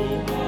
Lord.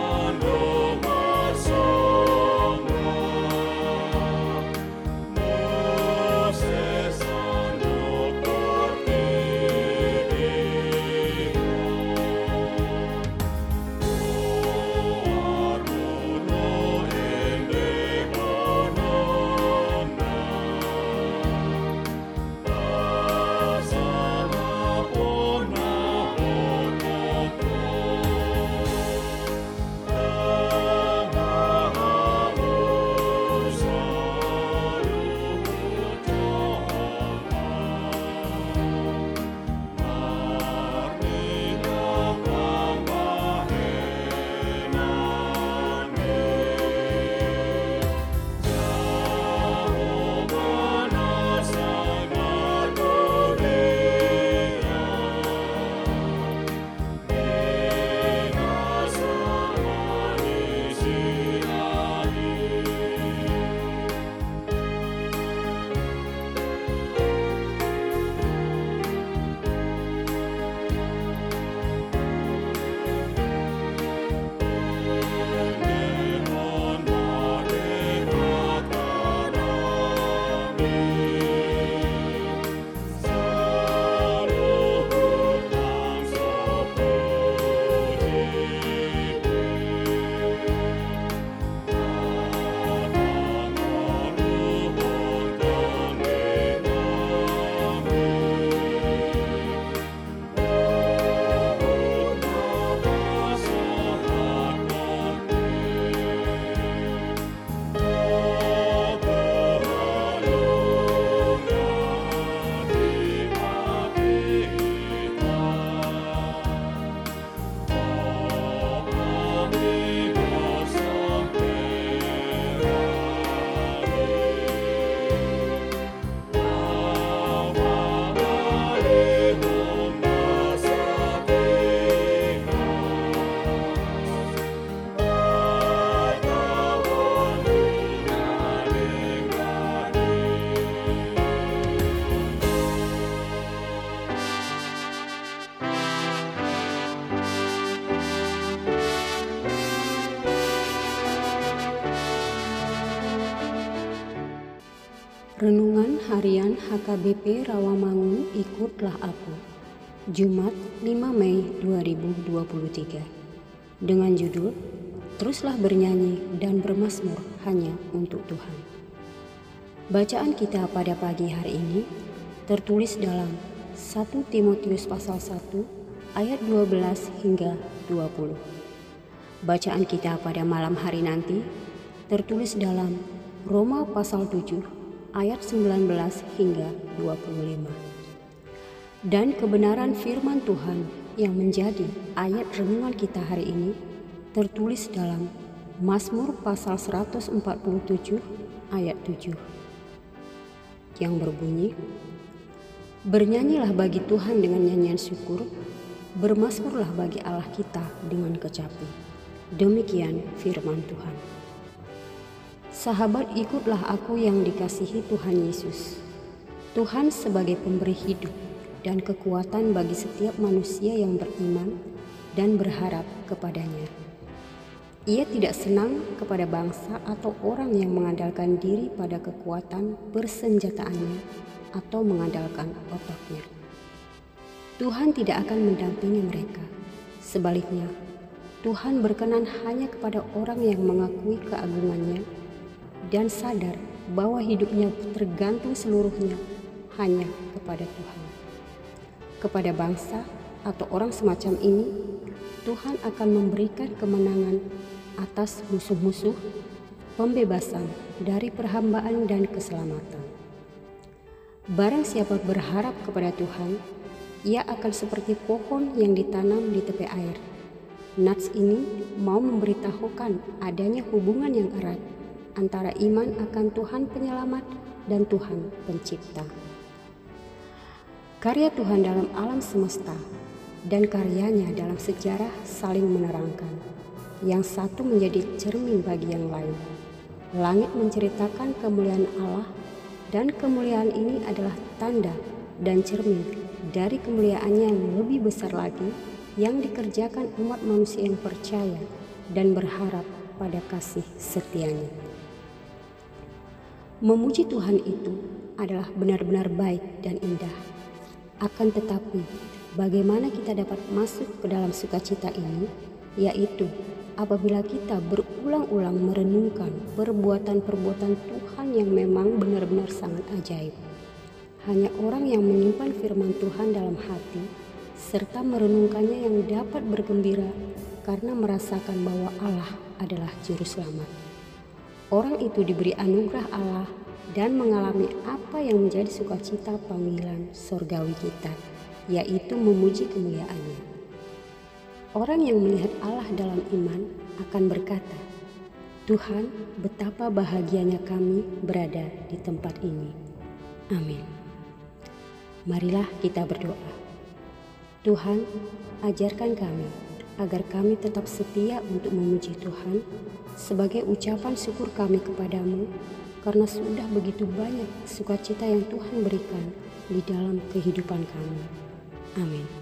Renungan Harian HKBP Rawamangun Ikutlah Aku Jumat 5 Mei 2023 Dengan judul Teruslah bernyanyi dan bermasmur hanya untuk Tuhan. Bacaan kita pada pagi hari ini tertulis dalam 1 Timotius pasal 1 ayat 12 hingga 20 Bacaan kita pada malam hari nanti tertulis dalam Roma pasal 7 ayat 19 hingga 25. Dan kebenaran firman Tuhan yang menjadi ayat renungan kita hari ini tertulis dalam Mazmur pasal 147 ayat 7 yang berbunyi Bernyanyilah bagi Tuhan dengan nyanyian syukur, bermasmurlah bagi Allah kita dengan kecapi. Demikian firman Tuhan. Sahabat, ikutlah aku yang dikasihi Tuhan Yesus. Tuhan sebagai pemberi hidup dan kekuatan bagi setiap manusia yang beriman dan berharap kepadanya. Ia tidak senang kepada bangsa atau orang yang mengandalkan diri pada kekuatan bersenjataannya atau mengandalkan otaknya. Tuhan tidak akan mendampingi mereka. Sebaliknya, Tuhan berkenan hanya kepada orang yang mengakui keagungannya dan sadar bahwa hidupnya tergantung seluruhnya hanya kepada Tuhan. Kepada bangsa atau orang semacam ini, Tuhan akan memberikan kemenangan atas musuh-musuh, pembebasan dari perhambaan dan keselamatan. Barang siapa berharap kepada Tuhan, ia akan seperti pohon yang ditanam di tepi air. Nats ini mau memberitahukan adanya hubungan yang erat antara iman akan Tuhan penyelamat dan Tuhan pencipta. Karya Tuhan dalam alam semesta dan karyanya dalam sejarah saling menerangkan. Yang satu menjadi cermin bagi yang lain. Langit menceritakan kemuliaan Allah dan kemuliaan ini adalah tanda dan cermin dari kemuliaannya yang lebih besar lagi yang dikerjakan umat manusia yang percaya dan berharap pada kasih setianya. Memuji Tuhan itu adalah benar-benar baik dan indah. Akan tetapi, bagaimana kita dapat masuk ke dalam sukacita ini, yaitu apabila kita berulang-ulang merenungkan perbuatan-perbuatan Tuhan yang memang benar-benar sangat ajaib. Hanya orang yang menyimpan firman Tuhan dalam hati serta merenungkannya yang dapat bergembira karena merasakan bahwa Allah adalah juru selamat orang itu diberi anugerah Allah dan mengalami apa yang menjadi sukacita panggilan sorgawi kita, yaitu memuji kemuliaannya. Orang yang melihat Allah dalam iman akan berkata, Tuhan, betapa bahagianya kami berada di tempat ini. Amin. Marilah kita berdoa. Tuhan, ajarkan kami agar kami tetap setia untuk memuji Tuhan sebagai ucapan syukur kami kepadamu karena sudah begitu banyak sukacita yang Tuhan berikan di dalam kehidupan kami. Amin.